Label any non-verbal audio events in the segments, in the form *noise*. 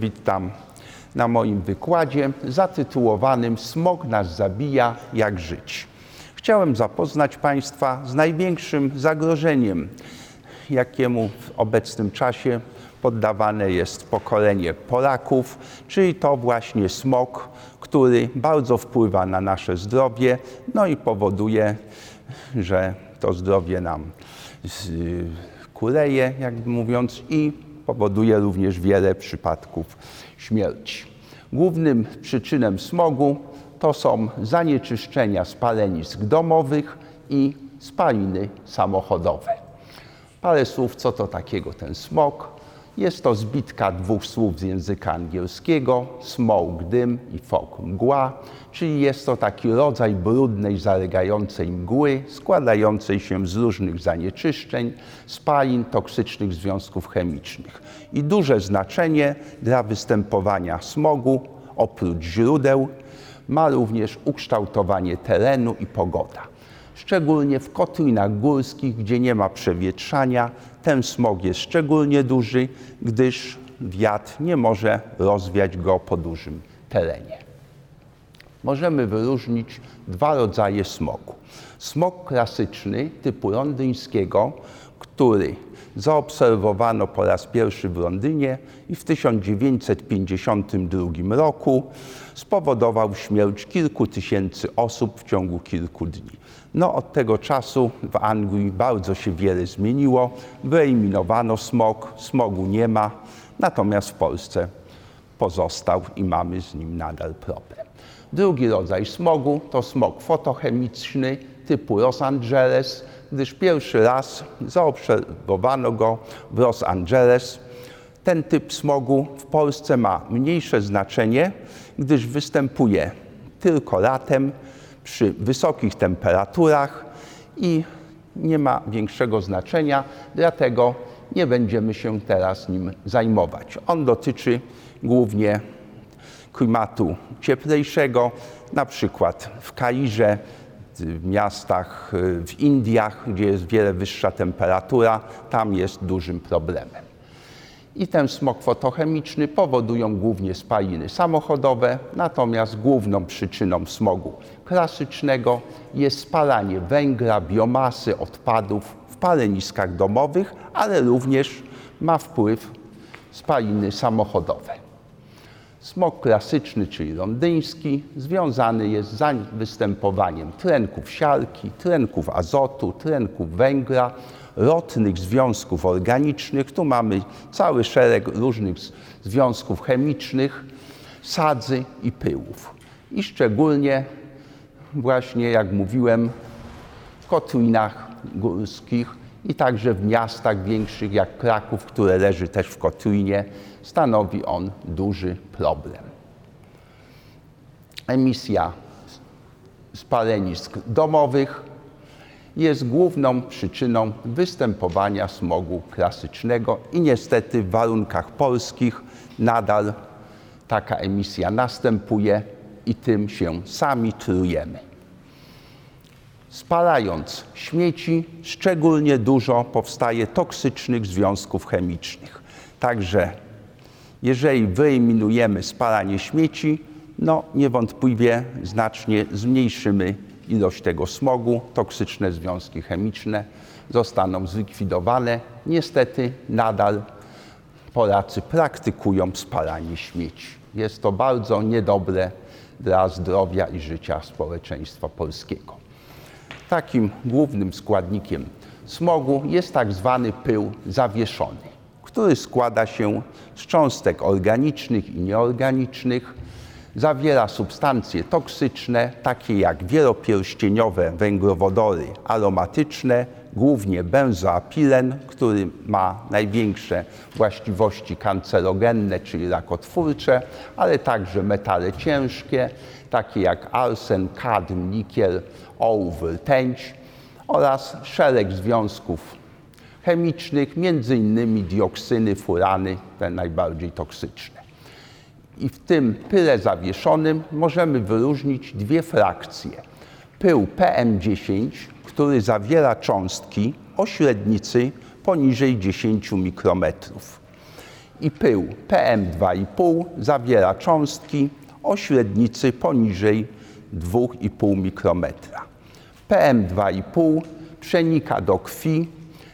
Witam na moim wykładzie zatytułowanym Smog nas zabija, jak żyć. Chciałem zapoznać Państwa z największym zagrożeniem, jakiemu w obecnym czasie poddawane jest pokolenie Polaków, czyli to właśnie smog, który bardzo wpływa na nasze zdrowie, no i powoduje, że to zdrowie nam kuleje, jakby mówiąc, i powoduje również wiele przypadków śmierci. Głównym przyczynem smogu to są zanieczyszczenia spalenisk domowych i spaliny samochodowe. Parę słów, co to takiego ten smog. Jest to zbitka dwóch słów z języka angielskiego, smoke, dym i fog, mgła, czyli jest to taki rodzaj brudnej, zalegającej mgły, składającej się z różnych zanieczyszczeń, spalin, toksycznych związków chemicznych. I duże znaczenie dla występowania smogu, oprócz źródeł, ma również ukształtowanie terenu i pogoda. Szczególnie w kotlinach górskich, gdzie nie ma przewietrzania, ten smog jest szczególnie duży, gdyż wiatr nie może rozwiać go po dużym terenie. Możemy wyróżnić dwa rodzaje smogu. Smog klasyczny typu londyńskiego, który zaobserwowano po raz pierwszy w Londynie i w 1952 roku spowodował śmierć kilku tysięcy osób w ciągu kilku dni. No, od tego czasu w Anglii bardzo się wiele zmieniło. Wyeliminowano smog, smogu nie ma, natomiast w Polsce pozostał i mamy z nim nadal problem. Drugi rodzaj smogu to smog fotochemiczny typu Los Angeles, gdyż pierwszy raz zaobserwowano go w Los Angeles. Ten typ smogu w Polsce ma mniejsze znaczenie, gdyż występuje tylko latem przy wysokich temperaturach i nie ma większego znaczenia, dlatego nie będziemy się teraz nim zajmować. On dotyczy głównie klimatu cieplejszego, na przykład w Kairze, w miastach w Indiach, gdzie jest wiele wyższa temperatura, tam jest dużym problemem. I ten smog fotochemiczny powodują głównie spaliny samochodowe, natomiast główną przyczyną smogu klasycznego jest spalanie węgla, biomasy, odpadów w paleniskach domowych, ale również ma wpływ spaliny samochodowe. Smog klasyczny, czyli londyński, związany jest z występowaniem tlenków siarki, tlenków azotu, tlenków węgla, rotnych związków organicznych. Tu mamy cały szereg różnych związków chemicznych, sadzy i pyłów. I szczególnie właśnie, jak mówiłem, w kotlinach górskich i także w miastach większych jak Kraków, które leży też w kotlinie, stanowi on duży problem. Emisja spalenisk domowych jest główną przyczyną występowania smogu klasycznego i niestety w warunkach polskich nadal taka emisja następuje i tym się sami trujemy. Spalając śmieci, szczególnie dużo powstaje toksycznych związków chemicznych. Także jeżeli wyeliminujemy spalanie śmieci, no niewątpliwie znacznie zmniejszymy ilość tego smogu, toksyczne związki chemiczne zostaną zlikwidowane. Niestety nadal Polacy praktykują spalanie śmieci. Jest to bardzo niedobre dla zdrowia i życia społeczeństwa polskiego. Takim głównym składnikiem smogu jest tak zwany pył zawieszony, który składa się z cząstek organicznych i nieorganicznych, zawiera substancje toksyczne, takie jak wielopierścieniowe węglowodory aromatyczne, głównie benzoapilen, który ma największe właściwości kancerogenne, czyli rakotwórcze, ale także metale ciężkie, takie jak arsen, kadm, nikiel, ołów, rtęć oraz szereg związków chemicznych, między innymi dioksyny, furany, te najbardziej toksyczne. I w tym pyle zawieszonym możemy wyróżnić dwie frakcje. Pył PM10, który zawiera cząstki o średnicy poniżej 10 mikrometrów i pył PM2,5 zawiera cząstki o średnicy poniżej 2,5 mikrometra. PM2,5 przenika do krwi,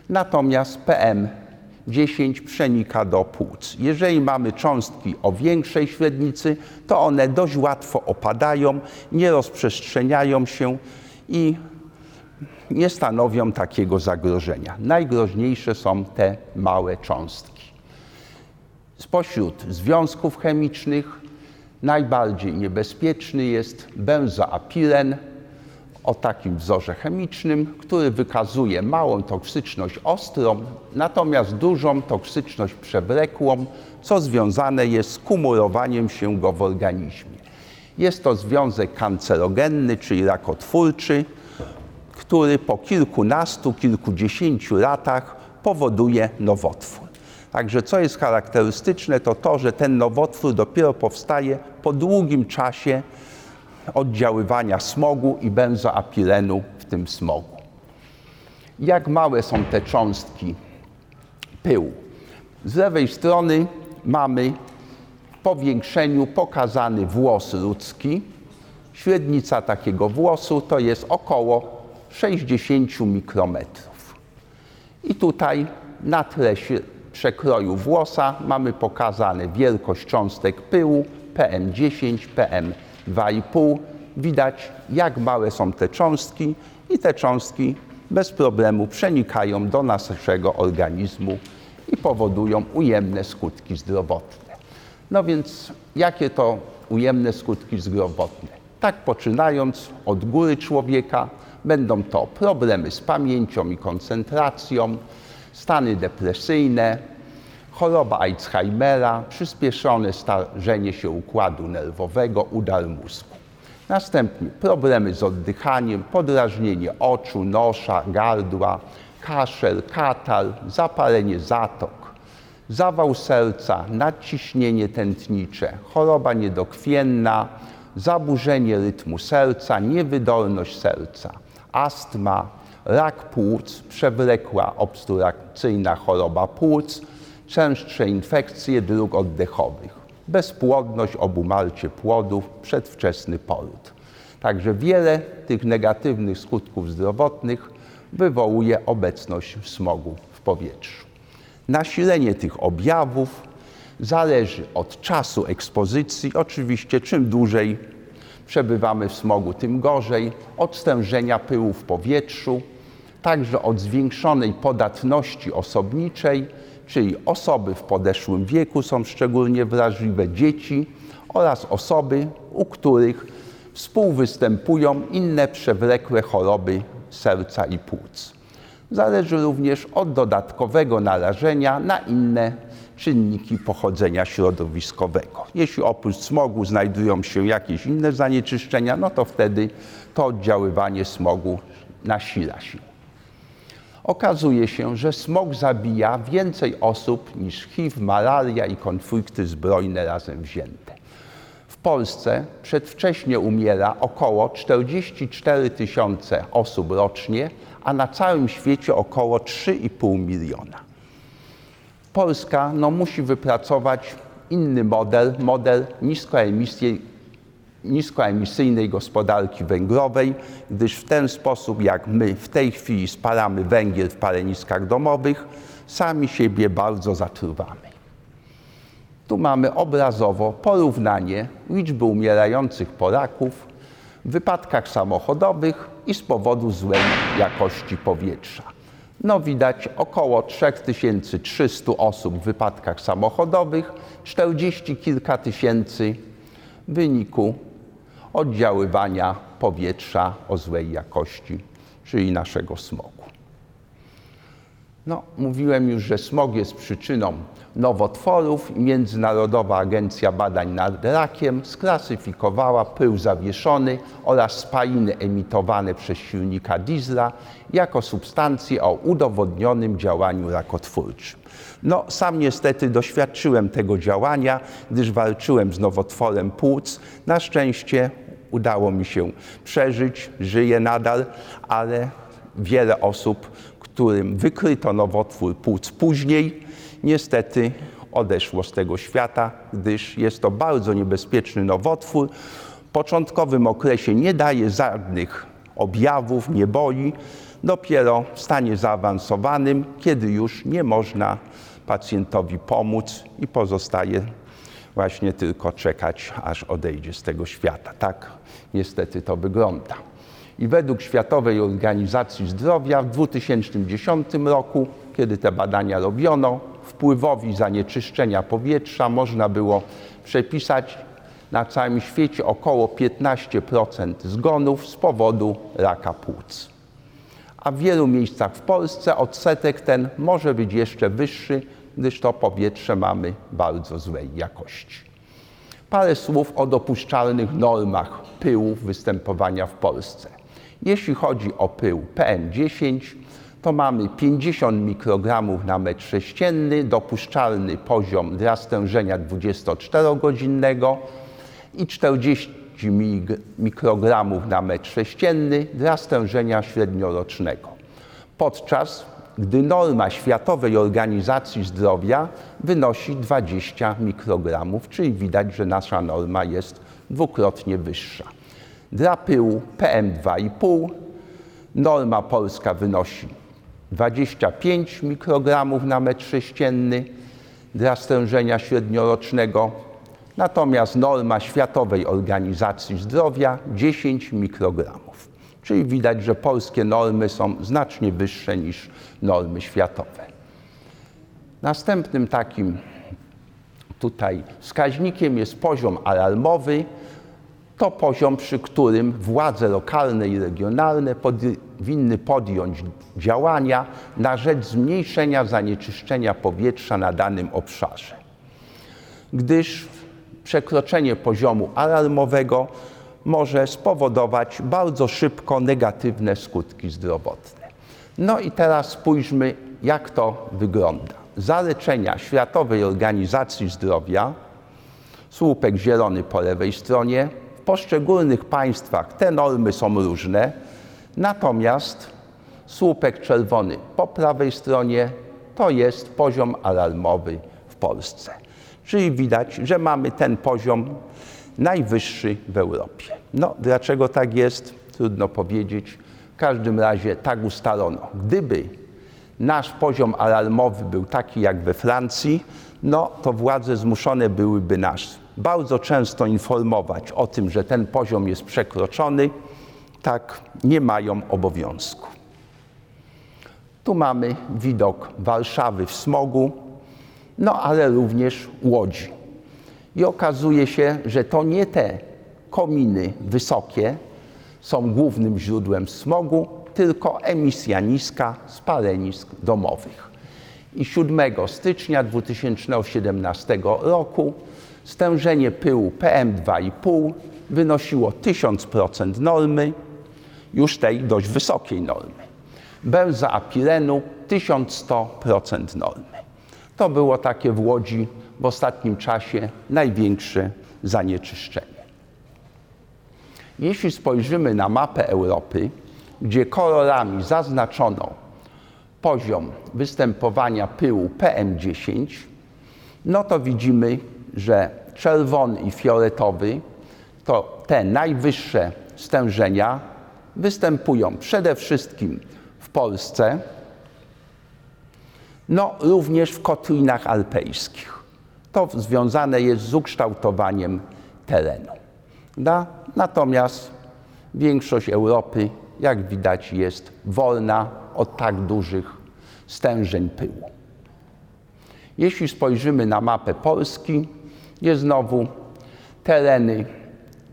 natomiast PM10 przenika do płuc. Jeżeli mamy cząstki o większej średnicy, to one dość łatwo opadają, nie rozprzestrzeniają się i nie stanowią takiego zagrożenia. Najgroźniejsze są te małe cząstki. Spośród związków chemicznych najbardziej niebezpieczny jest benzoapiren o takim wzorze chemicznym, który wykazuje małą toksyczność ostrą, natomiast dużą toksyczność przewlekłą, co związane jest z kumulowaniem się go w organizmie. Jest to związek kancerogenny, czyli rakotwórczy, który po kilkunastu, kilkudziesięciu latach powoduje nowotwór. Także co jest charakterystyczne, to to, że ten nowotwór dopiero powstaje po długim czasie oddziaływania smogu i benzoapilenu w tym smogu. Jak małe są te cząstki pyłu? Z lewej strony mamy w powiększeniu pokazany włos ludzki. Średnica takiego włosu to jest około 60 mikrometrów. I tutaj na tle przekroju włosa mamy pokazane wielkość cząstek pyłu PM10, PM2,5. Widać, jak małe są te cząstki i te cząstki bez problemu przenikają do naszego organizmu i powodują ujemne skutki zdrowotne. No więc jakie to ujemne skutki zdrowotne? Tak poczynając od góry człowieka, będą to problemy z pamięcią i koncentracją, stany depresyjne, choroba Alzheimera, przyspieszone starzenie się układu nerwowego, udar mózgu. Następnie problemy z oddychaniem, podrażnienie oczu, nosza, gardła, kaszel, katar, zapalenie zatok, zawał serca, nadciśnienie tętnicze, choroba niedokrwienna, zaburzenie rytmu serca, niewydolność serca, astma, rak płuc, przewlekła obstrukcyjna choroba płuc, częstsze infekcje dróg oddechowych, bezpłodność, obumarcie płodów, przedwczesny poród. Także wiele tych negatywnych skutków zdrowotnych wywołuje obecność smogu w powietrzu. Nasilenie tych objawów zależy od czasu ekspozycji. Oczywiście, czym dłużej przebywamy w smogu, tym gorzej, od stężenia pyłu w powietrzu, także od zwiększonej podatności osobniczej, czyli osoby w podeszłym wieku są szczególnie wrażliwe, dzieci oraz osoby, u których współwystępują inne przewlekłe choroby serca i płuc. Zależy również od dodatkowego narażenia na inne czynniki pochodzenia środowiskowego. Jeśli oprócz smogu znajdują się jakieś inne zanieczyszczenia, no to wtedy to oddziaływanie smogu nasila się. Okazuje się, że smog zabija więcej osób niż HIV, malaria i konflikty zbrojne razem wzięte. W Polsce przedwcześnie umiera około 44 tysiące osób rocznie, a na całym świecie około 3,5 miliona. Polska no, musi wypracować inny model, model niskoemisyjnej gospodarki węglowej, gdyż w ten sposób, jak my w tej chwili spalamy węgiel w paleniskach domowych, sami siebie bardzo zatruwamy. Tu mamy obrazowo porównanie liczby umierających Polaków w wypadkach samochodowych i z powodu złej jakości powietrza. No widać około 3300 osób w wypadkach samochodowych, 40 kilka tysięcy w wyniku oddziaływania powietrza o złej jakości, czyli naszego smogu. No, mówiłem już, że smog jest przyczyną nowotworów Międzynarodowa Agencja Badań nad Rakiem sklasyfikowała pył zawieszony oraz spaliny emitowane przez silnika diesla jako substancje o udowodnionym działaniu rakotwórczym. No, sam niestety doświadczyłem tego działania, gdyż walczyłem z nowotworem płuc. Na szczęście udało mi się przeżyć, żyję nadal, ale wiele osób, którym wykryto nowotwór płuc później, niestety odeszło z tego świata, gdyż jest to bardzo niebezpieczny nowotwór. W początkowym okresie nie daje żadnych objawów, nie boli. Dopiero w stanie zaawansowanym, kiedy już nie można pacjentowi pomóc i pozostaje właśnie tylko czekać, aż odejdzie z tego świata. Tak niestety to wygląda. I według Światowej Organizacji Zdrowia w 2010 roku, kiedy te badania robiono, wpływowi zanieczyszczenia powietrza można było przepisać na całym świecie około 15% zgonów z powodu raka płuc. A w wielu miejscach w Polsce odsetek ten może być jeszcze wyższy, gdyż to powietrze mamy bardzo złej jakości. Parę słów o dopuszczalnych normach pyłów występowania w Polsce. Jeśli chodzi o pył PM10, to mamy 50 mikrogramów na metr sześcienny, dopuszczalny poziom dla stężenia 24-godzinnego i 40 mikrogramów na metr sześcienny dla stężenia średniorocznego. Podczas gdy norma Światowej Organizacji Zdrowia wynosi 20 mikrogramów, czyli widać, że nasza norma jest dwukrotnie wyższa. Dla pyłu PM2,5 norma polska wynosi 25 mikrogramów na metr sześcienny dla stężenia średniorocznego, natomiast norma Światowej Organizacji Zdrowia 10 mikrogramów. Czyli widać, że polskie normy są znacznie wyższe niż normy światowe. Następnym takim tutaj wskaźnikiem jest poziom alarmowy. To poziom, przy którym władze lokalne i regionalne powinny podjąć działania na rzecz zmniejszenia zanieczyszczenia powietrza na danym obszarze. Gdyż przekroczenie poziomu alarmowego może spowodować bardzo szybko negatywne skutki zdrowotne. No i teraz spójrzmy, jak to wygląda. Zalecenia Światowej Organizacji Zdrowia, słupek zielony po lewej stronie, w poszczególnych państwach te normy są różne, natomiast słupek czerwony po prawej stronie to jest poziom alarmowy w Polsce. Czyli widać, że mamy ten poziom najwyższy w Europie. No, dlaczego tak jest? Trudno powiedzieć. W każdym razie tak ustalono. Gdyby nasz poziom alarmowy był taki jak we Francji, no to władze zmuszone byłyby nas bardzo często informować o tym, że ten poziom jest przekroczony. Tak nie mają obowiązku. Tu mamy widok Warszawy w smogu, no ale również Łodzi. I okazuje się, że to nie te kominy wysokie są głównym źródłem smogu, tylko emisja niska spalenisk domowych. I 7 stycznia 2017 roku stężenie pyłu PM2,5 wynosiło 1000% normy, już tej dość wysokiej normy. Benzoapirenu 1100% normy. To było takie w Łodzi w ostatnim czasie największe zanieczyszczenie. Jeśli spojrzymy na mapę Europy, gdzie kolorami zaznaczono poziom występowania pyłu PM10, no to widzimy, że czerwony i fioletowy to te najwyższe stężenia występują przede wszystkim w Polsce, no również w kotlinach alpejskich. To związane jest z ukształtowaniem terenu. Da? Natomiast większość Europy, jak widać, jest wolna od tak dużych stężeń pyłu. Jeśli spojrzymy na mapę Polski, jest znowu tereny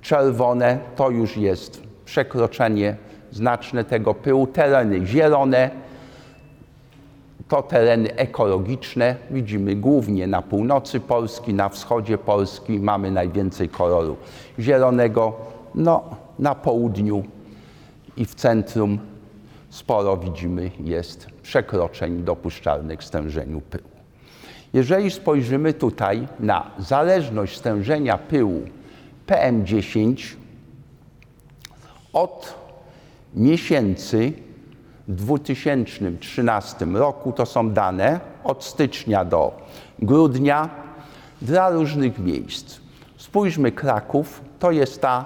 czerwone, to już jest przekroczenie znaczne tego pyłu, tereny zielone, to tereny ekologiczne. Widzimy głównie na północy Polski, na wschodzie Polski mamy najwięcej koloru zielonego. No, na południu i w centrum sporo widzimy jest przekroczeń dopuszczalnych stężeniu pyłu. Jeżeli spojrzymy tutaj na zależność stężenia pyłu PM10 od miesięcy w 2013 roku. To są dane od stycznia do grudnia dla różnych miejsc. Spójrzmy Kraków, to jest ta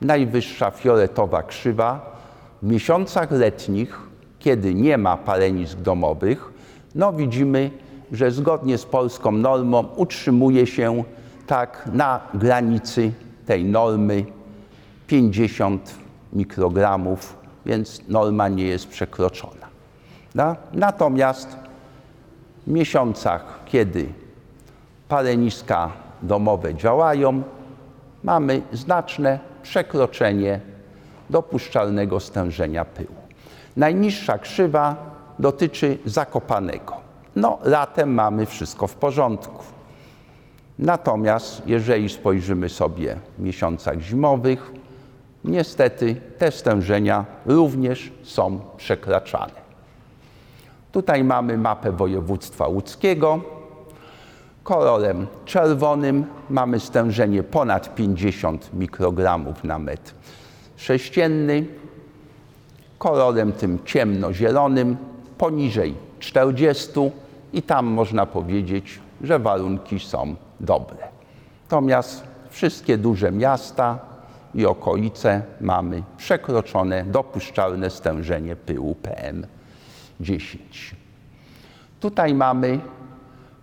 najwyższa fioletowa krzywa. W miesiącach letnich, kiedy nie ma palenisk domowych, no widzimy, że zgodnie z polską normą utrzymuje się tak na granicy tej normy 50 mikrogramów, więc norma nie jest przekroczona. No? Natomiast w miesiącach, kiedy paleniska domowe działają, mamy znaczne przekroczenie dopuszczalnego stężenia pyłu. Najniższa krzywa dotyczy Zakopanego. No, latem mamy wszystko w porządku. Natomiast jeżeli spojrzymy sobie w miesiącach zimowych, niestety te stężenia również są przekraczane. Tutaj mamy mapę województwa łódzkiego. Kolorem czerwonym mamy stężenie ponad 50 mikrogramów na metr sześcienny. Kolorem tym ciemnozielonym poniżej 40 i tam można powiedzieć, że warunki są dobre. Natomiast wszystkie duże miasta i okolice mamy przekroczone dopuszczalne stężenie pyłu PM10. Tutaj mamy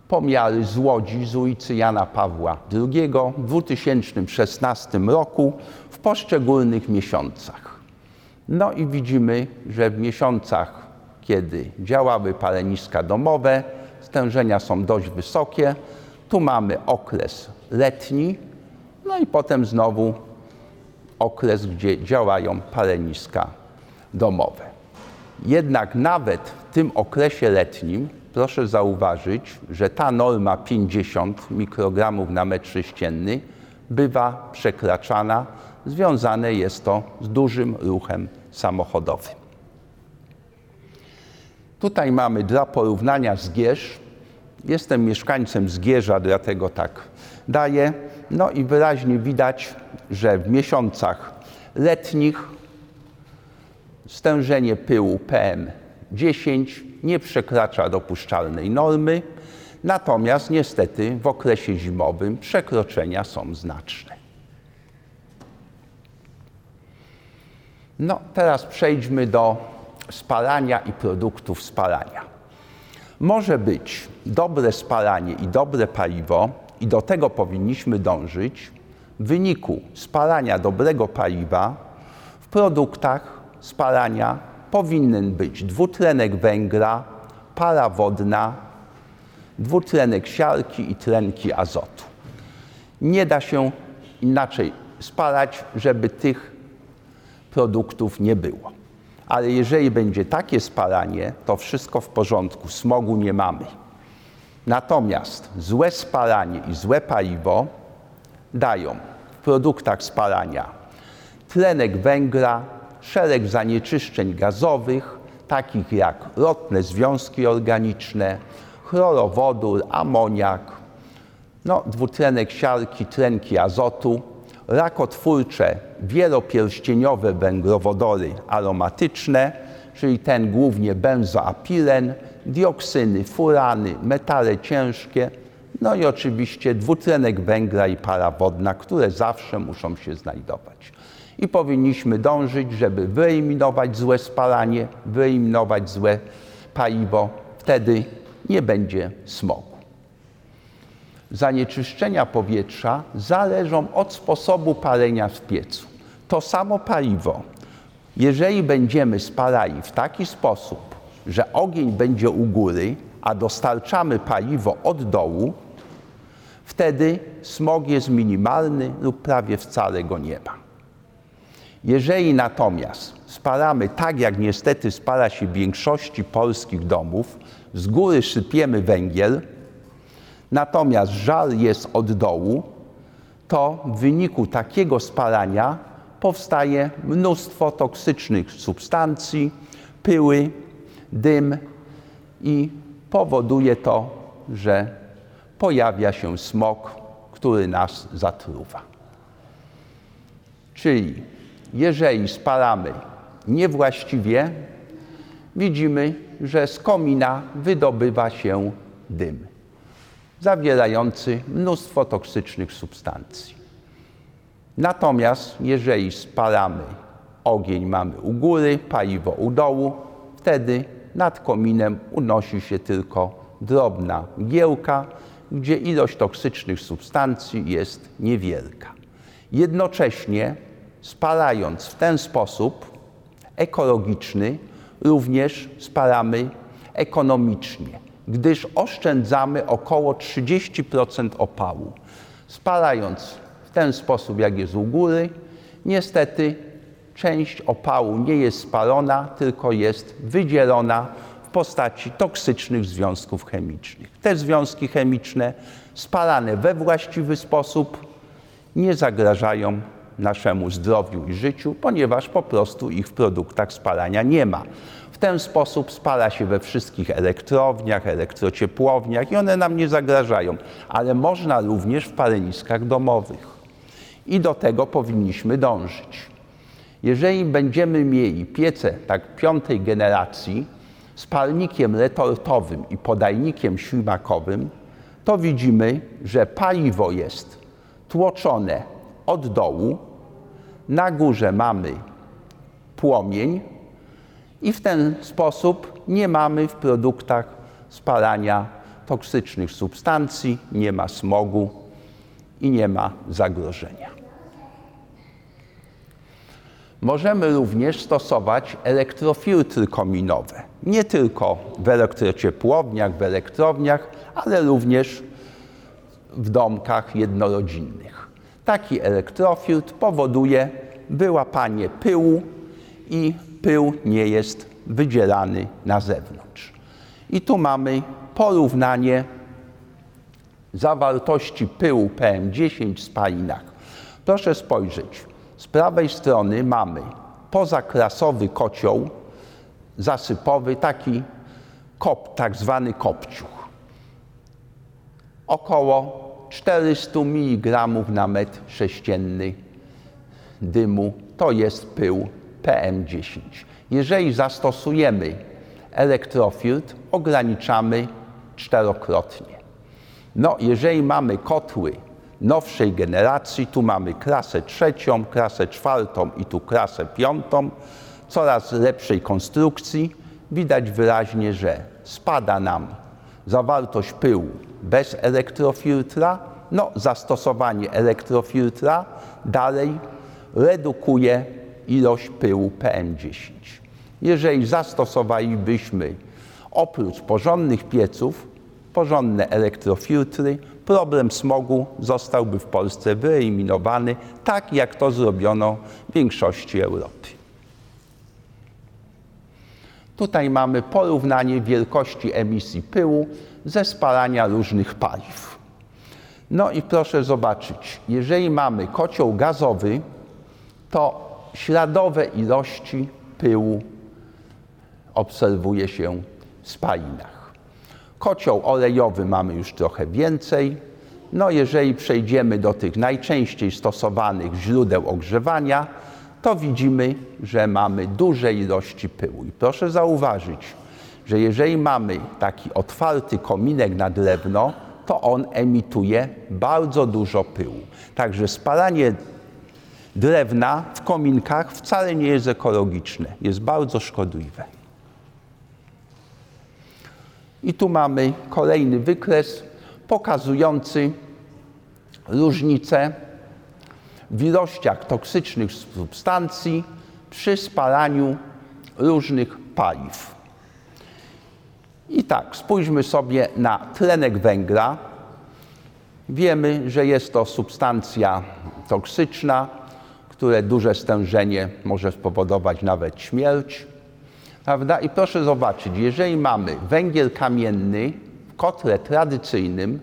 pomiary z Łodzi z ulicy Jana Pawła II w 2016 roku w poszczególnych miesiącach. No i widzimy, że w miesiącach, kiedy działały paleniska domowe, stężenia są dość wysokie. Tu mamy okres letni, no i potem znowu okres, gdzie działają paleniska domowe. Jednak nawet w tym okresie letnim proszę zauważyć, że ta norma 50 mikrogramów na metr sześcienny bywa przekraczana. Związane jest to z dużym ruchem samochodowym. Tutaj mamy dla porównania Zgierz. Jestem mieszkańcem Zgierza, dlatego tak daję. No i wyraźnie widać, że w miesiącach letnich stężenie pyłu PM10 nie przekracza dopuszczalnej normy, natomiast niestety w okresie zimowym przekroczenia są znaczne. No, teraz przejdźmy do spalania i produktów spalania. Może być dobre spalanie i dobre paliwo, i do tego powinniśmy dążyć, w wyniku spalania dobrego paliwa w produktach spalania powinien być dwutlenek węgla, para wodna, dwutlenek siarki i tlenki azotu. Nie da się inaczej spalać, żeby tych produktów nie było. Ale jeżeli będzie takie spalanie, to wszystko w porządku, smogu nie mamy. Natomiast złe spalanie i złe paliwo dają w produktach spalania tlenek węgla, szereg zanieczyszczeń gazowych, takich jak rotne związki organiczne, chlorowodór, amoniak, no, dwutlenek siarki, tlenki azotu, rakotwórcze wielopierścieniowe węglowodory aromatyczne, czyli ten głównie benzoapilen, dioksyny, furany, metale ciężkie, no i oczywiście dwutlenek węgla i para wodna, które zawsze muszą się znajdować. I powinniśmy dążyć, żeby wyeliminować złe spalanie, wyeliminować złe paliwo. Wtedy nie będzie smogu. Zanieczyszczenia powietrza zależą od sposobu palenia w piecu. To samo paliwo, jeżeli będziemy spalali w taki sposób, że ogień będzie u góry, a dostarczamy paliwo od dołu, wtedy smog jest minimalny lub prawie wcale go nie ma. Jeżeli natomiast spalamy tak, jak niestety spala się w większości polskich domów, z góry sypiemy węgiel, natomiast żal jest od dołu, to w wyniku takiego spalania powstaje mnóstwo toksycznych substancji, pyły, dym i powoduje to, że pojawia się smog, który nas zatruwa. Czyli jeżeli spalamy niewłaściwie, widzimy, że z komina wydobywa się dym zawierający mnóstwo toksycznych substancji. Natomiast jeżeli spalamy ogień mamy u góry, paliwo u dołu, wtedy nad kominem unosi się tylko drobna giełka, gdzie ilość toksycznych substancji jest niewielka. Jednocześnie spalając w ten sposób ekologiczny, również spalamy ekonomicznie, gdyż oszczędzamy około 30% opału. Spalając w ten sposób, jak jest u góry, niestety część opału nie jest spalona, tylko jest wydzielona w postaci toksycznych związków chemicznych. Te związki chemiczne spalane we właściwy sposób nie zagrażają naszemu zdrowiu i życiu, ponieważ po prostu ich w produktach spalania nie ma. Ten sposób spala się we wszystkich elektrowniach, elektrociepłowniach i one nam nie zagrażają, ale można również w paleniskach domowych. I do tego powinniśmy dążyć. Jeżeli będziemy mieli piece tak piątej generacji z palnikiem retortowym i podajnikiem ślimakowym, to widzimy, że paliwo jest tłoczone od dołu, na górze mamy płomień i w ten sposób nie mamy w produktach spalania toksycznych substancji, nie ma smogu i nie ma zagrożenia. Możemy również stosować elektrofiltry kominowe. Nie tylko w elektrociepłowniach, w elektrowniach, ale również w domkach jednorodzinnych. Taki elektrofiltr powoduje wyłapanie pyłu i pył nie jest wydzielany na zewnątrz. I tu mamy porównanie zawartości pyłu PM10 w spalinach. Proszę spojrzeć. Z prawej strony mamy pozakrasowy kocioł zasypowy, taki kop, tak zwany kopciuch. Około 400 mg na metr sześcienny dymu to jest pył PM10. Jeżeli zastosujemy elektrofiltr, ograniczamy czterokrotnie. No, jeżeli mamy kotły nowszej generacji. Tu mamy klasę trzecią, klasę czwartą i tu klasę piątą, coraz lepszej konstrukcji. Widać wyraźnie, że spada nam zawartość pyłu bez elektrofiltra. No, zastosowanie elektrofiltra dalej redukuje ilość pyłu PM10. Jeżeli zastosowalibyśmy oprócz porządnych pieców porządne elektrofiltry, problem smogu zostałby w Polsce wyeliminowany, tak jak to zrobiono w większości Europy. Tutaj mamy porównanie wielkości emisji pyłu ze spalania różnych paliw. No i proszę zobaczyć, jeżeli mamy kocioł gazowy, to śladowe ilości pyłu obserwuje się w spalinach. Kocioł olejowy mamy już trochę więcej. No jeżeli przejdziemy do tych najczęściej stosowanych źródeł ogrzewania, to widzimy, że mamy duże ilości pyłu. I proszę zauważyć, że jeżeli mamy taki otwarty kominek na drewno, to on emituje bardzo dużo pyłu. Także spalanie drewna w kominkach wcale nie jest ekologiczne, jest bardzo szkodliwe. I tu mamy kolejny wykres pokazujący różnicę w ilościach toksycznych substancji przy spalaniu różnych paliw. I tak, spójrzmy sobie na tlenek węgla. Wiemy, że jest to substancja toksyczna, które duże stężenie może spowodować nawet śmierć. Prawda? I proszę zobaczyć, jeżeli mamy węgiel kamienny w kotle tradycyjnym,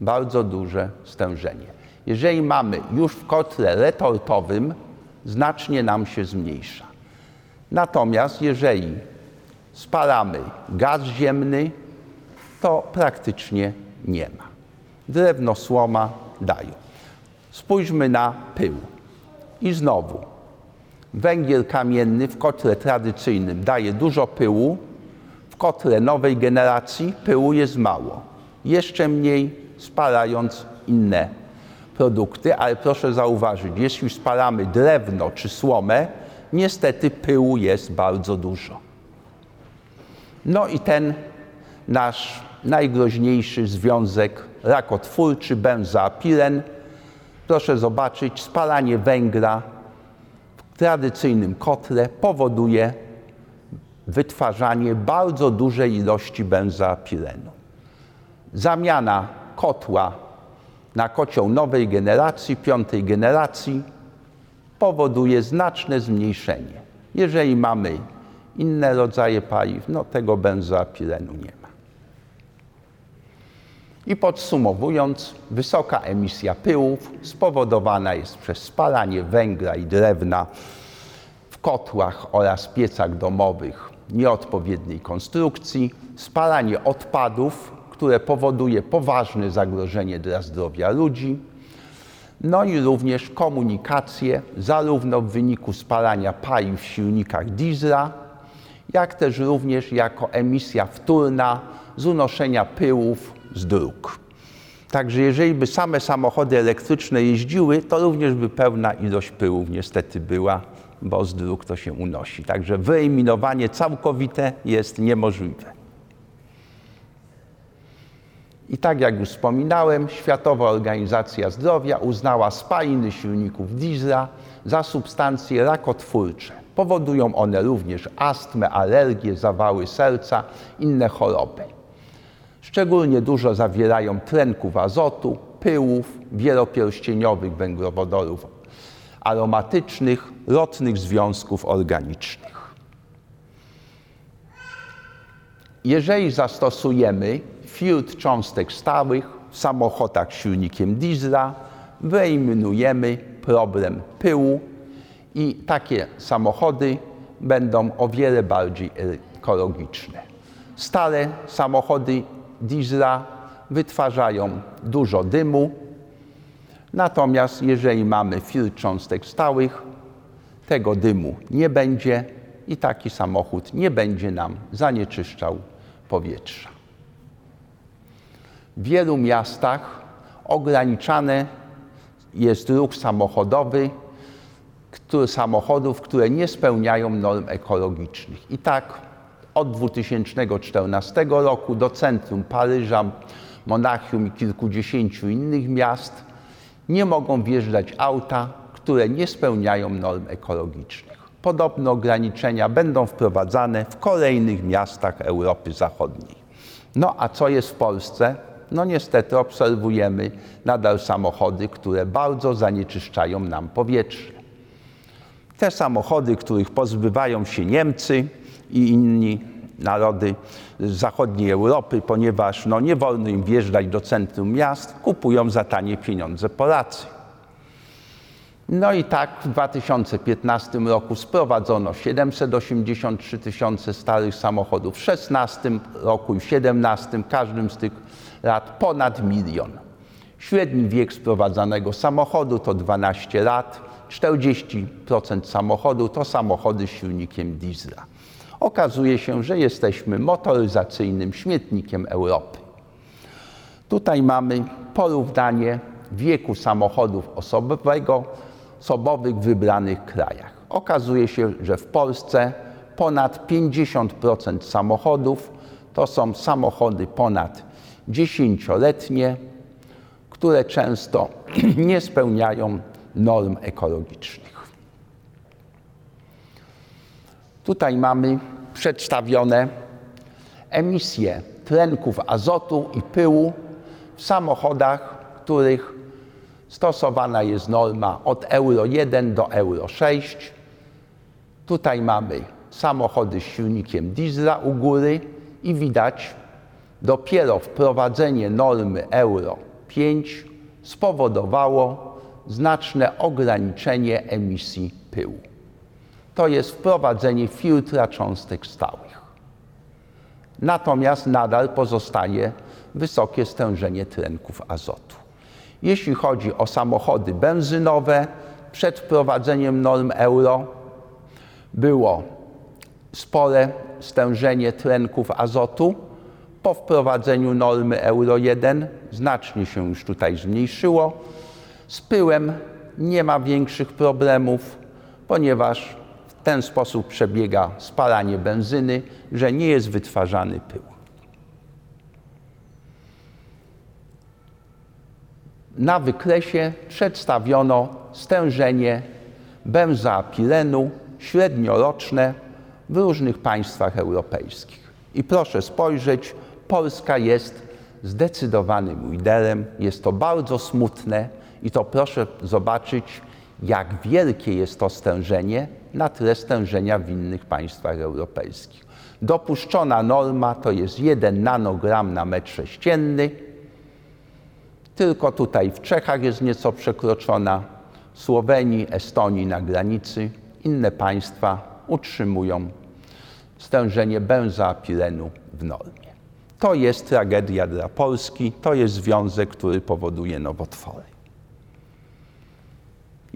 bardzo duże stężenie. Jeżeli mamy już w kotle retortowym, znacznie nam się zmniejsza. Natomiast jeżeli spalamy gaz ziemny, to praktycznie nie ma. Drewno, słoma dają. Spójrzmy na pył. I znowu Węgiel kamienny w kotle tradycyjnym daje dużo pyłu, w kotle nowej generacji pyłu jest mało. Jeszcze mniej spalając inne produkty, ale proszę zauważyć, jeśli spalamy drewno czy słomę, niestety pyłu jest bardzo dużo. No i ten nasz najgroźniejszy związek rakotwórczy, benzoapiren. Proszę zobaczyć, spalanie węgla w tradycyjnym kotle powoduje wytwarzanie bardzo dużej ilości benzoapirenu. Zamiana kotła na kocioł nowej generacji, piątej generacji, powoduje znaczne zmniejszenie. Jeżeli mamy inne rodzaje paliw, no tego benzoapirenu nie ma. I podsumowując, wysoka emisja pyłów spowodowana jest przez spalanie węgla i drewna w kotłach oraz piecach domowych nieodpowiedniej konstrukcji, spalanie odpadów, które powoduje poważne zagrożenie dla zdrowia ludzi, no i również komunikację, zarówno w wyniku spalania paliw w silnikach diesla, jak też również jako emisja wtórna z unoszenia pyłów z dróg. Także jeżeli by same samochody elektryczne jeździły, to również by pełna ilość pyłów niestety była, bo z dróg to się unosi. Także wyeliminowanie całkowite jest niemożliwe. I tak jak już wspominałem, Światowa Organizacja Zdrowia uznała spaliny silników diesla za substancje rakotwórcze. Powodują one również astmę, alergie, zawały serca, inne choroby. Szczególnie dużo zawierają tlenków azotu, pyłów, wielopierścieniowych węglowodorów aromatycznych, rotnych związków organicznych. Jeżeli zastosujemy filtr cząstek stałych w samochodach silnikiem diesla, wyeliminujemy problem pyłu i takie samochody będą o wiele bardziej ekologiczne. Stare samochody diesla wytwarzają dużo dymu, natomiast jeżeli mamy filtr cząstek stałych, tego dymu nie będzie i taki samochód nie będzie nam zanieczyszczał powietrza. W wielu miastach ograniczany jest ruch samochodowy który, samochodów, które nie spełniają norm ekologicznych. I tak od 2014 roku do centrum Paryża, Monachium i kilkudziesięciu innych miast nie mogą wjeżdżać auta, które nie spełniają norm ekologicznych. Podobne ograniczenia będą wprowadzane w kolejnych miastach Europy Zachodniej. No a co jest w Polsce? No niestety obserwujemy nadal samochody, które bardzo zanieczyszczają nam powietrze. Te samochody, których pozbywają się Niemcy i inni narody zachodniej Europy, ponieważ no, nie wolno im wjeżdżać do centrum miast, kupują za tanie pieniądze Polacy. No i tak w 2015 roku sprowadzono 783 tysiące starych samochodów, w 2016 roku i w 2017 każdym z tych lat ponad milion. Średni wiek sprowadzanego samochodu to 12 lat, 40% samochodu to samochody z silnikiem diesla. Okazuje się, że jesteśmy motoryzacyjnym śmietnikiem Europy. Tutaj mamy porównanie wieku samochodów osobowego, osobowych w wybranych krajach. Okazuje się, że w Polsce ponad 50% samochodów to są samochody ponad dziesięcioletnie, które często *clears throat* nie spełniają norm ekologicznych. Tutaj mamy przedstawione emisje tlenków azotu i pyłu w samochodach, których stosowana jest norma od Euro 1 do Euro 6. Tutaj mamy samochody z silnikiem diesla u góry i widać, dopiero wprowadzenie normy Euro 5 spowodowało znaczne ograniczenie emisji pyłu. To jest wprowadzenie filtra cząstek stałych. Natomiast nadal pozostaje wysokie stężenie tlenków azotu. Jeśli chodzi o samochody benzynowe, przed wprowadzeniem norm euro było spore stężenie tlenków azotu. Po wprowadzeniu normy Euro 1 znacznie się już tutaj zmniejszyło. Z pyłem nie ma większych problemów, ponieważ ten sposób przebiega spalanie benzyny, że nie jest wytwarzany pył. Na wykresie przedstawiono stężenie benzoapilenu średnioroczne w różnych państwach europejskich. I proszę spojrzeć, Polska jest zdecydowanym liderem. Jest to bardzo smutne i to proszę zobaczyć, jak wielkie jest to stężenie na tle stężenia w innych państwach europejskich. Dopuszczona norma to jest 1 nanogram na metr sześcienny. Tylko tutaj w Czechach jest nieco przekroczona, Słowenii, Estonii na granicy. Inne państwa utrzymują stężenie benzoapilenu w normie. To jest tragedia dla Polski, to jest związek, który powoduje nowotwory.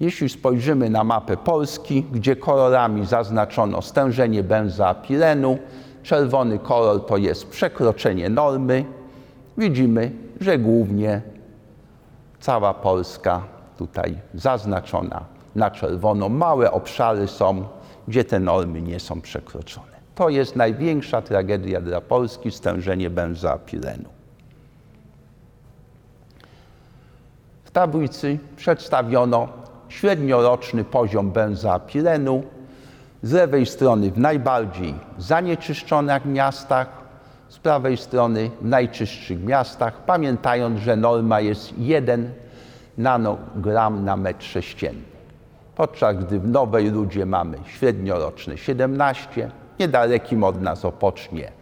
Jeśli spojrzymy na mapę Polski, gdzie kolorami zaznaczono stężenie benzoapilenu, czerwony kolor to jest przekroczenie normy, widzimy, że głównie cała Polska tutaj zaznaczona na czerwono. Małe obszary są, gdzie te normy nie są przekroczone. To jest największa tragedia dla Polski stężenie benzoapilenu. W tablicy przedstawiono średnioroczny poziom benzoapilenu. Z lewej strony w najbardziej zanieczyszczonych miastach, z prawej strony w najczystszych miastach, pamiętając, że norma jest 1 nanogram na metr sześcienny. Podczas gdy w Nowej Ludzie mamy średnioroczne 17, niedalekim od nas Opocznie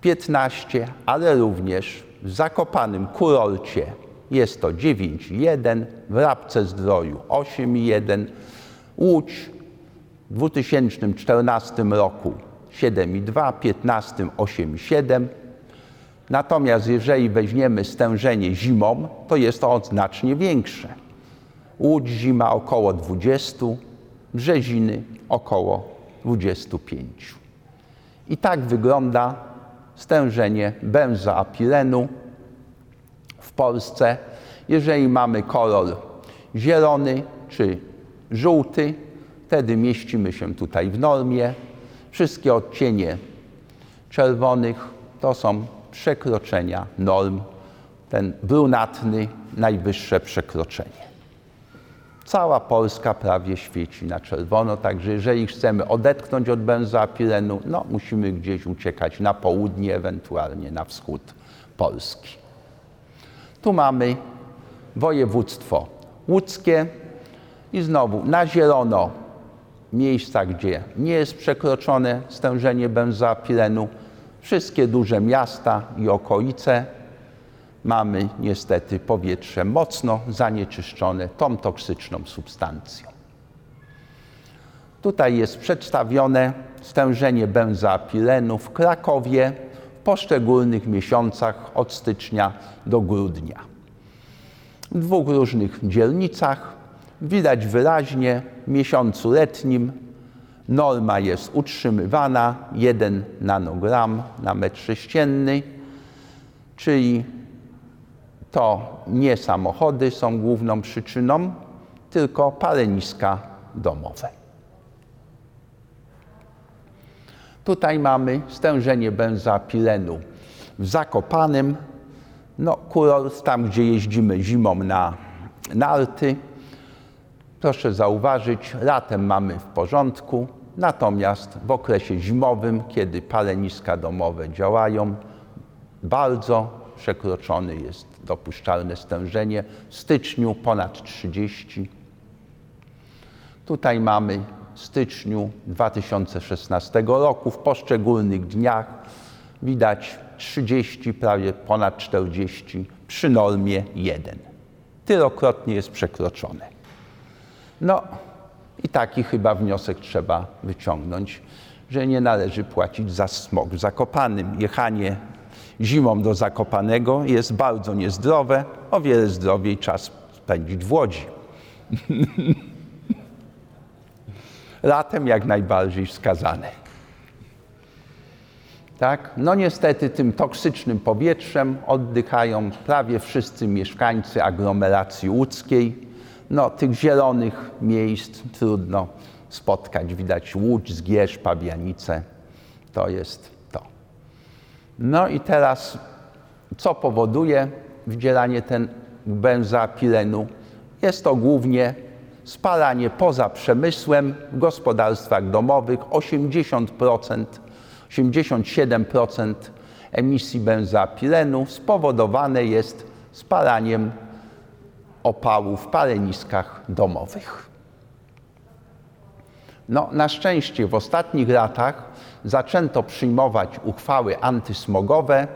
15, ale również w Zakopanym Kurorcie jest to 9,1, w Rabce Zdroju 8,1, Łódź w 2014 roku 7,2, 15 8,7. Natomiast jeżeli weźmiemy stężenie zimą, to jest to znacznie większe. Łódź zima około 20, Brzeziny około 25. I tak wygląda stężenie benzoapilenu w Polsce. Jeżeli mamy kolor zielony czy żółty, wtedy mieścimy się tutaj w normie. Wszystkie odcienie czerwonych to są przekroczenia norm. Ten brunatny najwyższe przekroczenie. Cała Polska prawie świeci na czerwono, także jeżeli chcemy odetchnąć od benzoapilenu, no musimy gdzieś uciekać na południe, ewentualnie na wschód Polski. Tu mamy województwo łódzkie i znowu na zielono miejsca, gdzie nie jest przekroczone stężenie benzoapilenu, wszystkie duże miasta i okolice mamy niestety powietrze mocno zanieczyszczone tą toksyczną substancją. Tutaj jest przedstawione stężenie benzoapilenu w Krakowie poszczególnych miesiącach od stycznia do grudnia. W dwóch różnych dzielnicach widać wyraźnie w miesiącu letnim norma jest utrzymywana 1 nanogram na metr sześcienny, czyli to nie samochody są główną przyczyną, tylko paleniska domowe. Tutaj mamy stężenie benzoapilenu w Zakopanym. No, kurort tam, gdzie jeździmy zimą na narty. Proszę zauważyć, latem mamy w porządku, natomiast w okresie zimowym, kiedy paleniska domowe działają, bardzo przekroczony jest dopuszczalne stężenie. W styczniu ponad 30. Tutaj mamy styczniu 2016 roku w poszczególnych dniach widać 30, prawie ponad 40 przy normie 1. Tylokrotnie jest przekroczone. No i taki chyba wniosek trzeba wyciągnąć, że nie należy płacić za smog w Zakopanym. Jechanie zimą do Zakopanego jest bardzo niezdrowe. O wiele zdrowiej czas spędzić w Łodzi. *laughs* latem jak najbardziej wskazane. Tak? No niestety tym toksycznym powietrzem oddychają prawie wszyscy mieszkańcy aglomeracji łódzkiej. No, tych zielonych miejsc trudno spotkać. Widać Łódź, Zgierz, Pabianice. To jest to. No i teraz, co powoduje wdzielanie ten benzapilenu? Jest to głównie spalanie poza przemysłem w gospodarstwach domowych 80%, 87% emisji benzapilenu spowodowane jest spalaniem opału w paleniskach domowych. No, na szczęście w ostatnich latach zaczęto przyjmować uchwały antysmogowe.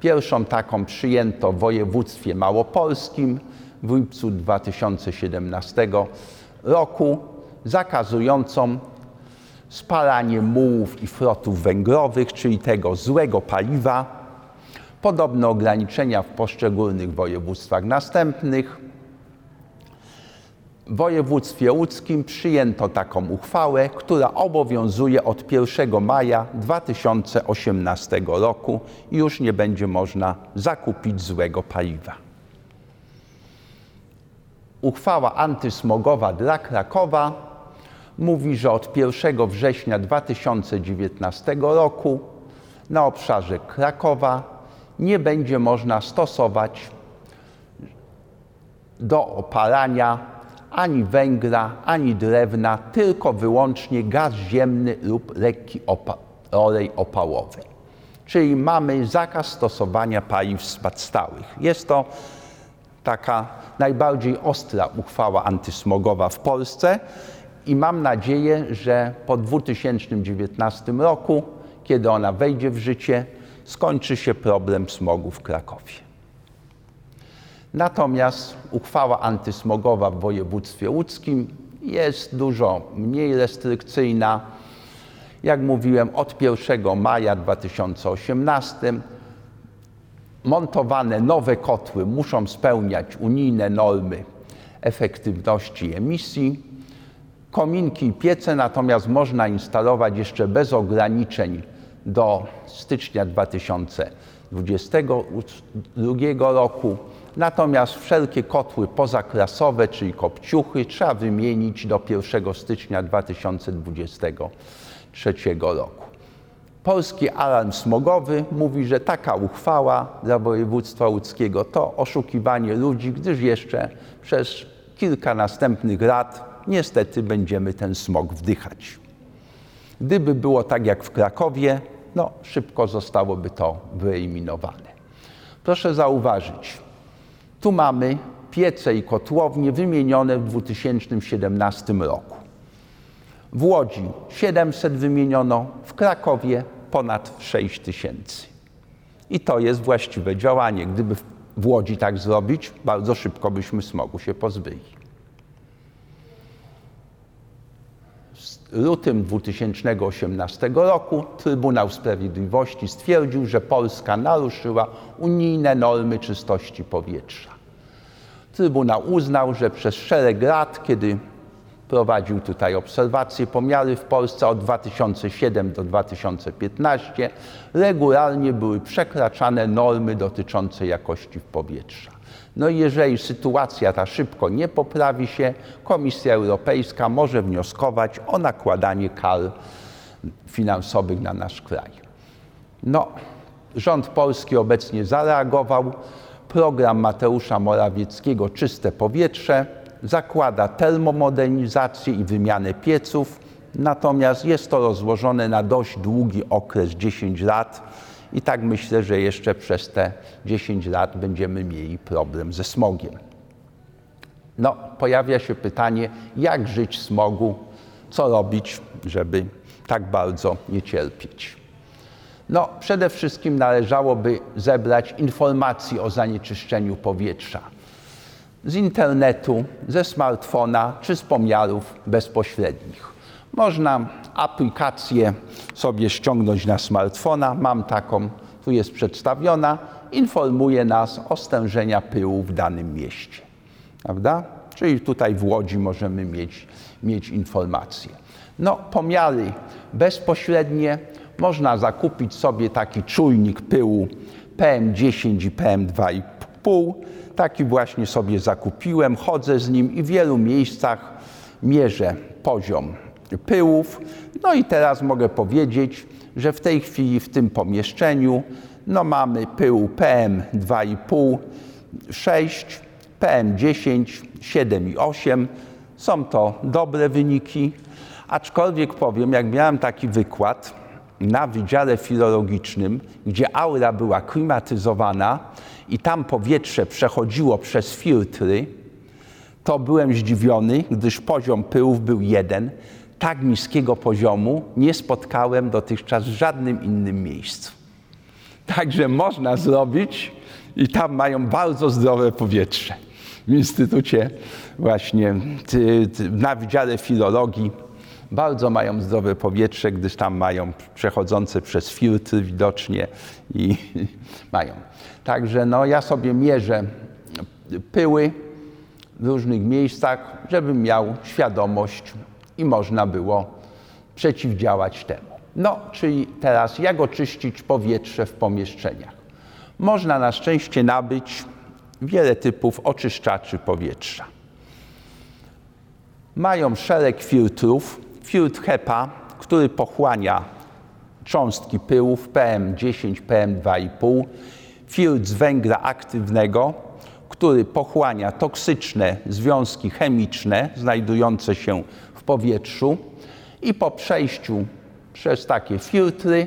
Pierwszą taką przyjęto w województwie małopolskim w lipcu 2017 roku, zakazującą spalanie mułów i frotów węglowych, czyli tego złego paliwa. Podobne ograniczenia w poszczególnych województwach następnych. W województwie łódzkim przyjęto taką uchwałę, która obowiązuje od 1 maja 2018 roku i już nie będzie można zakupić złego paliwa. Uchwała antysmogowa dla Krakowa mówi, że od 1 września 2019 roku na obszarze Krakowa nie będzie można stosować do opalania ani węgla, ani drewna, tylko wyłącznie gaz ziemny lub lekki opa olej opałowy. Czyli mamy zakaz stosowania paliw stałych. Jest to taka najbardziej ostra uchwała antysmogowa w Polsce i mam nadzieję, że po 2019 roku, kiedy ona wejdzie w życie, skończy się problem smogu w Krakowie. Natomiast uchwała antysmogowa w województwie łódzkim jest dużo mniej restrykcyjna. Jak mówiłem, od 1 maja 2018 montowane nowe kotły muszą spełniać unijne normy efektywności emisji. Kominki i piece natomiast można instalować jeszcze bez ograniczeń do stycznia 2022 roku. Natomiast wszelkie kotły pozaklasowe, czyli kopciuchy, trzeba wymienić do 1 stycznia 2023 roku. Polski Alarm Smogowy mówi, że taka uchwała dla województwa łódzkiego to oszukiwanie ludzi, gdyż jeszcze przez kilka następnych lat niestety będziemy ten smog wdychać. Gdyby było tak jak w Krakowie, no szybko zostałoby to wyeliminowane. Proszę zauważyć, tu mamy piece i kotłownie wymienione w 2017 roku. W Łodzi 700 wymieniono, w Krakowie ponad 6 tysięcy. I to jest właściwe działanie. Gdyby w Łodzi tak zrobić, bardzo szybko byśmy smogu się pozbyli. W lutym 2018 roku Trybunał Sprawiedliwości stwierdził, że Polska naruszyła unijne normy czystości powietrza. Trybunał uznał, że przez szereg lat, kiedy prowadził tutaj obserwacje, pomiary w Polsce od 2007 do 2015, regularnie były przekraczane normy dotyczące jakości powietrza. No i jeżeli sytuacja ta szybko nie poprawi się, Komisja Europejska może wnioskować o nakładanie kar finansowych na nasz kraj. No, rząd polski obecnie zareagował. Program Mateusza Morawieckiego Czyste Powietrze zakłada termomodernizację i wymianę pieców, natomiast jest to rozłożone na dość długi okres 10 lat i tak myślę, że jeszcze przez te 10 lat będziemy mieli problem ze smogiem. No, pojawia się pytanie, jak żyć smogu, co robić, żeby tak bardzo nie cierpieć. No, przede wszystkim należałoby zebrać informacje o zanieczyszczeniu powietrza z internetu, ze smartfona czy z pomiarów bezpośrednich. Można aplikację sobie ściągnąć na smartfona. Mam taką, tu jest przedstawiona. Informuje nas o stężenia pyłu w danym mieście. Prawda? Czyli tutaj w Łodzi możemy mieć, mieć informacje. No, pomiary bezpośrednie. Można zakupić sobie taki czujnik pyłu PM10 i PM2,5. Taki właśnie sobie zakupiłem, chodzę z nim i w wielu miejscach mierzę poziom pyłów. No i teraz mogę powiedzieć, że w tej chwili w tym pomieszczeniu no mamy pył PM2,5, 6, PM10, 7,8. Są to dobre wyniki, aczkolwiek powiem, jak miałem taki wykład na Wydziale Filologicznym, gdzie aula była klimatyzowana i tam powietrze przechodziło przez filtry, to byłem zdziwiony, gdyż poziom pyłów był jeden. Tak niskiego poziomu nie spotkałem dotychczas w żadnym innym miejscu. Także można zrobić i tam mają bardzo zdrowe powietrze. W Instytucie właśnie na Wydziale Filologii bardzo mają zdrowe powietrze, gdyż tam mają przechodzące przez filtry widocznie i *laughs* mają. Także no, ja sobie mierzę pyły w różnych miejscach, żebym miał świadomość i można było przeciwdziałać temu. No, czyli teraz jak oczyścić powietrze w pomieszczeniach? Można na szczęście nabyć wiele typów oczyszczaczy powietrza. Mają szereg filtrów. Filtr HEPA, który pochłania cząstki pyłów PM10, PM2,5. Filtr z węgla aktywnego, który pochłania toksyczne związki chemiczne znajdujące się w powietrzu i po przejściu przez takie filtry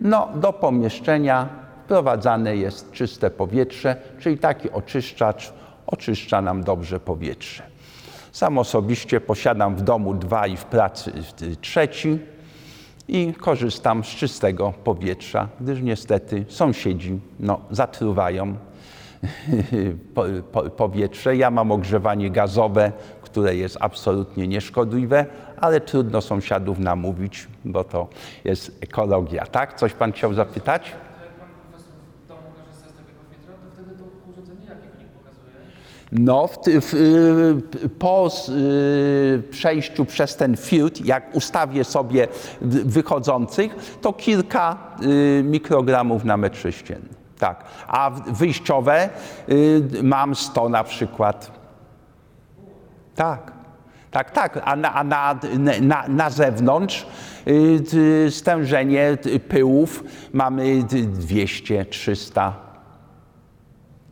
no, do pomieszczenia wprowadzane jest czyste powietrze, czyli taki oczyszczacz oczyszcza nam dobrze powietrze. Sam osobiście posiadam w domu dwa i w pracy trzeci i korzystam z czystego powietrza, gdyż niestety sąsiedzi no, zatruwają *laughs* powietrze. Ja mam ogrzewanie gazowe, które jest absolutnie nieszkodliwe, ale trudno sąsiadów namówić, bo to jest ekologia. Tak? Coś pan chciał zapytać? No, w, w, po y, przejściu przez ten filtr, jak ustawię sobie wychodzących, to kilka y, mikrogramów na metr sześcienny. Tak. A wyjściowe y, mam 100 na przykład. Tak. Tak, tak, a na, a na, na, na zewnątrz y, stężenie pyłów mamy 200, 300.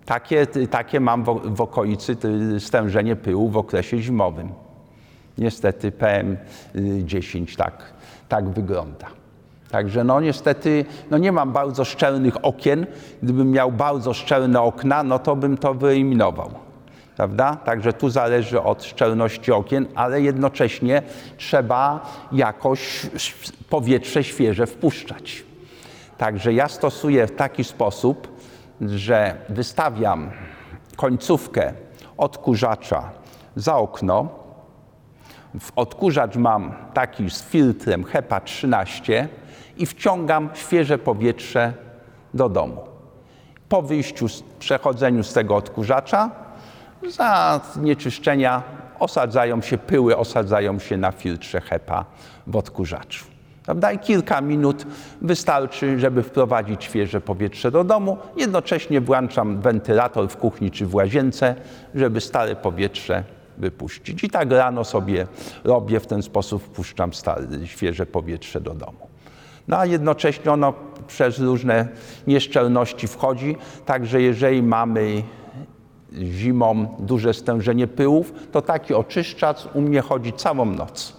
Takie, takie mam w, w okolicy stężenie pyłu w okresie zimowym. Niestety PM10 tak, tak wygląda. Także no niestety no nie mam bardzo szczelnych okien. Gdybym miał bardzo szczelne okna, no to bym to wyeliminował. Prawda? Także tu zależy od szczelności okien, ale jednocześnie trzeba jakoś powietrze świeże wpuszczać. Także ja stosuję w taki sposób, że wystawiam końcówkę odkurzacza za okno. W odkurzacz mam taki z filtrem HEPA 13 i wciągam świeże powietrze do domu. Po wyjściu, przechodzeniu z tego odkurzacza, za nieczyszczenia osadzają się pyły, osadzają się na filtrze HEPA w odkurzaczu. Prawda? I kilka minut wystarczy, żeby wprowadzić świeże powietrze do domu. Jednocześnie włączam wentylator w kuchni czy w łazience, żeby stare powietrze wypuścić. I tak rano sobie robię, w ten sposób wpuszczam stare, świeże powietrze do domu no a jednocześnie ono przez różne nieszczelności wchodzi, także jeżeli mamy zimą duże stężenie pyłów, to taki oczyszczacz u mnie chodzi całą noc.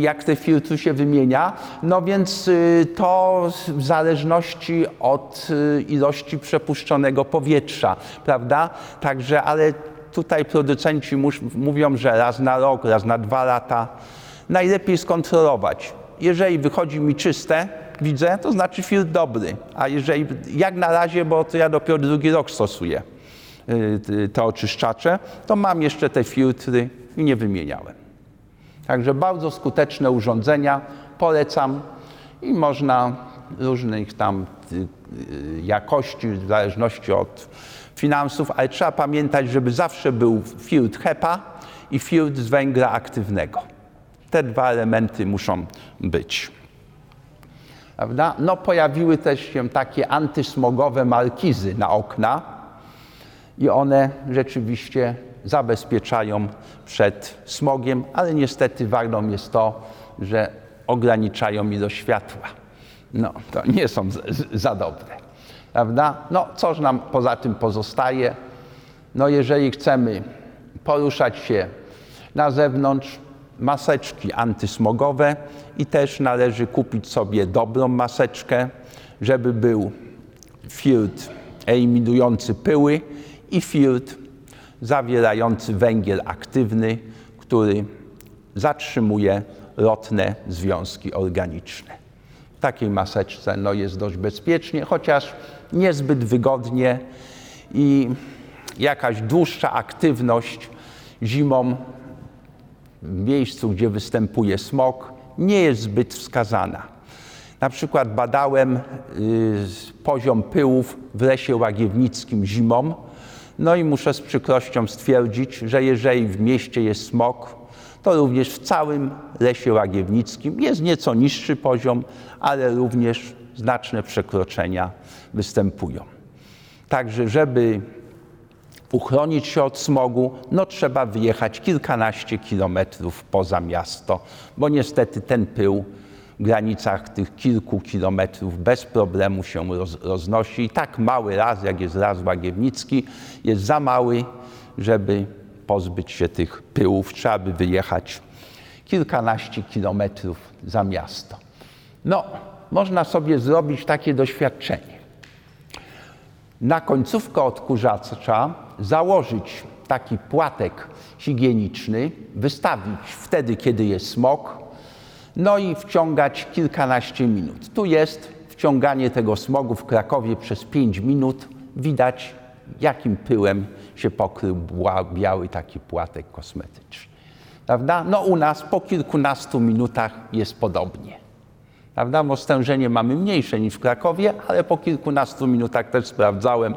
Jak te filtry się wymienia. No więc y, to w zależności od y, ilości przepuszczonego powietrza, prawda? Także, ale tutaj producenci mówią, że raz na rok, raz na dwa lata najlepiej skontrolować. Jeżeli wychodzi mi czyste, widzę, to znaczy filtr dobry. A jeżeli, jak na razie, bo to ja dopiero drugi rok stosuję y, te oczyszczacze, to mam jeszcze te filtry i nie wymieniałem. Także bardzo skuteczne urządzenia, polecam i można różnych tam y, y, jakości, w zależności od finansów, ale trzeba pamiętać, żeby zawsze był filtr HEPA i filtr z węgla aktywnego. Te dwa elementy muszą być. Prawda? No, pojawiły też się takie antysmogowe markizy na okna i one rzeczywiście zabezpieczają przed smogiem, ale niestety wadą jest to, że ograniczają ilość światła. No, to nie są za dobre. Prawda? No, coż nam poza tym pozostaje? No, jeżeli chcemy poruszać się na zewnątrz, maseczki antysmogowe i też należy kupić sobie dobrą maseczkę, żeby był filtr eliminujący pyły i filtr zawierający węgiel aktywny, który zatrzymuje lotne związki organiczne. W takiej maseczce no, jest dość bezpiecznie, chociaż niezbyt wygodnie i jakaś dłuższa aktywność zimą w miejscu, gdzie występuje smog, nie jest zbyt wskazana. Na przykład badałem y, poziom pyłów w lesie łagiewnickim zimą, no i muszę z przykrością stwierdzić, że jeżeli w mieście jest smog, to również w całym lesie łagiewnickim jest nieco niższy poziom, ale również znaczne przekroczenia występują. Także, żeby uchronić się od smogu, no trzeba wyjechać kilkanaście kilometrów poza miasto, bo niestety ten pył granicach tych kilku kilometrów bez problemu się roz, roznosi. I tak mały las, jak jest las łagiewnicki, jest za mały, żeby pozbyć się tych pyłów. Trzeba by wyjechać kilkanaście kilometrów za miasto. No, można sobie zrobić takie doświadczenie. Na końcówkę odkurzacza założyć taki płatek higieniczny, wystawić wtedy, kiedy jest smog, no i wciągać kilkanaście minut. Tu jest wciąganie tego smogu w Krakowie przez 5 minut. Widać, jakim pyłem się pokrył biały taki płatek kosmetyczny. Prawda? No u nas po kilkunastu minutach jest podobnie. Prawda? Bo stężenie mamy mniejsze niż w Krakowie, ale po kilkunastu minutach też sprawdzałem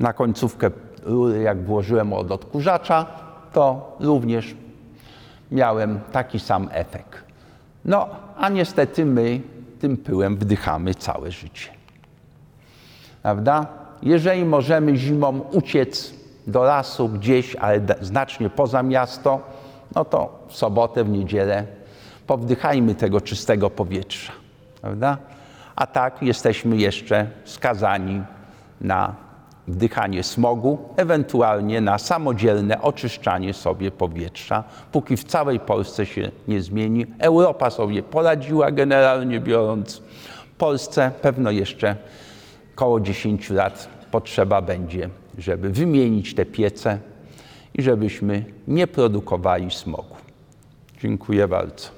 na końcówkę rury, jak włożyłem od odkurzacza, to również miałem taki sam efekt. No, a niestety my tym pyłem wdychamy całe życie. Prawda? Jeżeli możemy zimą uciec do lasu gdzieś, ale znacznie poza miasto, no to w sobotę, w niedzielę powdychajmy tego czystego powietrza. Prawda? A tak jesteśmy jeszcze skazani na wdychanie smogu, ewentualnie na samodzielne oczyszczanie sobie powietrza, póki w całej Polsce się nie zmieni. Europa sobie poradziła generalnie biorąc. Polsce pewno jeszcze około 10 lat potrzeba będzie, żeby wymienić te piece i żebyśmy nie produkowali smogu. Dziękuję bardzo.